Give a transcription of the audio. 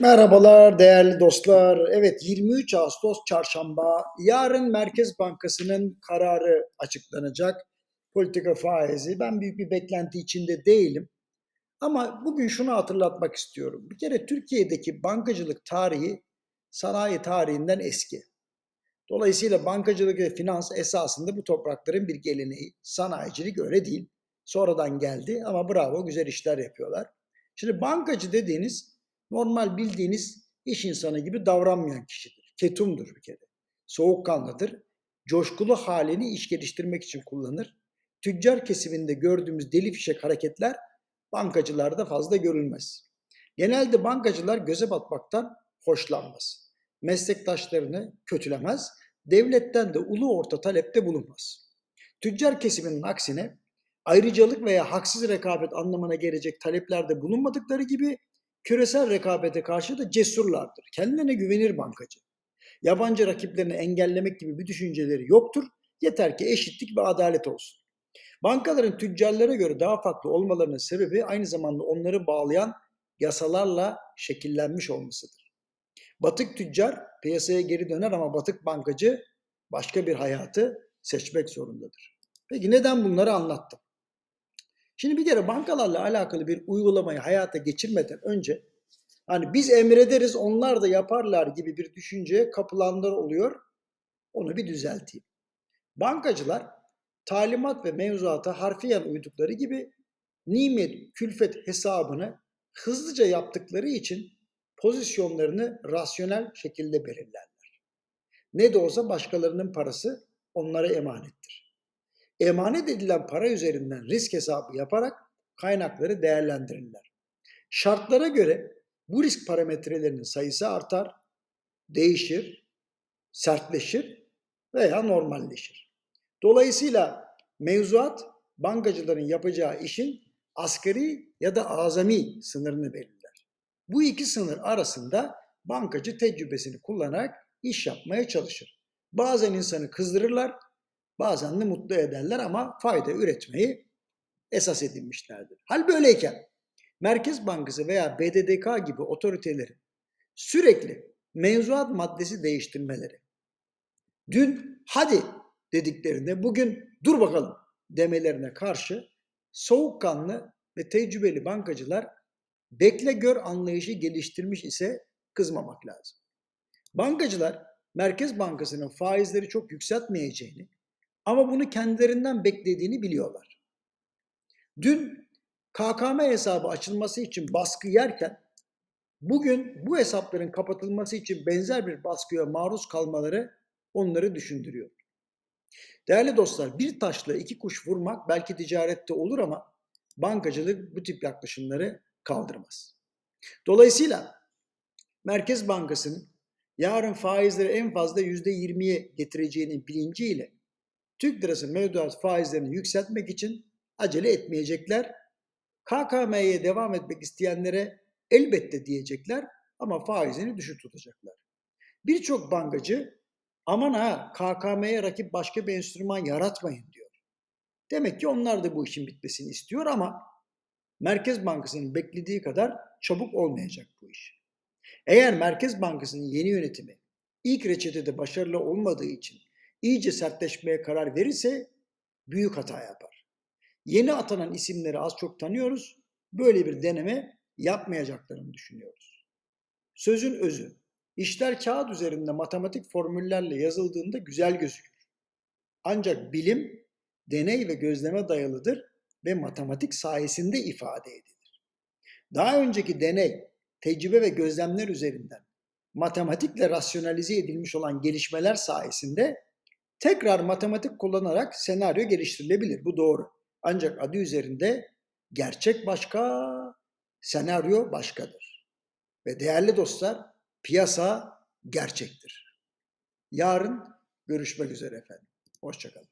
Merhabalar değerli dostlar. Evet 23 Ağustos çarşamba. Yarın Merkez Bankası'nın kararı açıklanacak. Politika faizi. Ben büyük bir beklenti içinde değilim. Ama bugün şunu hatırlatmak istiyorum. Bir kere Türkiye'deki bankacılık tarihi sanayi tarihinden eski. Dolayısıyla bankacılık ve finans esasında bu toprakların bir geleneği. Sanayicilik öyle değil. Sonradan geldi ama bravo güzel işler yapıyorlar. Şimdi bankacı dediğiniz normal bildiğiniz iş insanı gibi davranmayan kişidir. Ketumdur bir kere. Soğukkanlıdır. Coşkulu halini iş geliştirmek için kullanır. Tüccar kesiminde gördüğümüz deli fişek hareketler bankacılarda fazla görülmez. Genelde bankacılar göze batmaktan hoşlanmaz. Meslektaşlarını kötülemez. Devletten de ulu orta talepte bulunmaz. Tüccar kesiminin aksine ayrıcalık veya haksız rekabet anlamına gelecek taleplerde bulunmadıkları gibi küresel rekabete karşı da cesurlardır. Kendine güvenir bankacı. Yabancı rakiplerini engellemek gibi bir düşünceleri yoktur. Yeter ki eşitlik ve adalet olsun. Bankaların tüccarlara göre daha farklı olmalarının sebebi aynı zamanda onları bağlayan yasalarla şekillenmiş olmasıdır. Batık tüccar piyasaya geri döner ama batık bankacı başka bir hayatı seçmek zorundadır. Peki neden bunları anlattım? Şimdi bir kere bankalarla alakalı bir uygulamayı hayata geçirmeden önce hani biz emrederiz onlar da yaparlar gibi bir düşünceye kapılanlar oluyor. Onu bir düzelteyim. Bankacılar talimat ve mevzuata harfiyen uydukları gibi nimet külfet hesabını hızlıca yaptıkları için pozisyonlarını rasyonel şekilde belirlerler. Ne de olsa başkalarının parası onlara emanettir emanet edilen para üzerinden risk hesabı yaparak kaynakları değerlendirirler. Şartlara göre bu risk parametrelerinin sayısı artar, değişir, sertleşir veya normalleşir. Dolayısıyla mevzuat bankacıların yapacağı işin asgari ya da azami sınırını belirler. Bu iki sınır arasında bankacı tecrübesini kullanarak iş yapmaya çalışır. Bazen insanı kızdırırlar, bazen de mutlu ederler ama fayda üretmeyi esas edinmişlerdir. Hal böyleyken Merkez Bankası veya BDDK gibi otoritelerin sürekli mevzuat maddesi değiştirmeleri, dün hadi dediklerinde bugün dur bakalım demelerine karşı soğukkanlı ve tecrübeli bankacılar bekle gör anlayışı geliştirmiş ise kızmamak lazım. Bankacılar Merkez Bankası'nın faizleri çok yükseltmeyeceğini ama bunu kendilerinden beklediğini biliyorlar. Dün KKM hesabı açılması için baskı yerken bugün bu hesapların kapatılması için benzer bir baskıya maruz kalmaları onları düşündürüyor. Değerli dostlar bir taşla iki kuş vurmak belki ticarette olur ama bankacılık bu tip yaklaşımları kaldırmaz. Dolayısıyla Merkez Bankası'nın yarın faizleri en fazla %20'ye getireceğinin bilinciyle Türk lirası mevduat faizlerini yükseltmek için acele etmeyecekler. KKM'ye devam etmek isteyenlere elbette diyecekler ama faizini düşük tutacaklar. Birçok bankacı aman ha KKM'ye rakip başka bir enstrüman yaratmayın diyor. Demek ki onlar da bu işin bitmesini istiyor ama Merkez Bankası'nın beklediği kadar çabuk olmayacak bu iş. Eğer Merkez Bankası'nın yeni yönetimi ilk reçetede başarılı olmadığı için iyice sertleşmeye karar verirse büyük hata yapar. Yeni atanan isimleri az çok tanıyoruz. Böyle bir deneme yapmayacaklarını düşünüyoruz. Sözün özü. İşler kağıt üzerinde matematik formüllerle yazıldığında güzel gözükür. Ancak bilim deney ve gözleme dayalıdır ve matematik sayesinde ifade edilir. Daha önceki deney, tecrübe ve gözlemler üzerinden matematikle rasyonalize edilmiş olan gelişmeler sayesinde tekrar matematik kullanarak senaryo geliştirilebilir. Bu doğru. Ancak adı üzerinde gerçek başka, senaryo başkadır. Ve değerli dostlar, piyasa gerçektir. Yarın görüşmek üzere efendim. Hoşçakalın.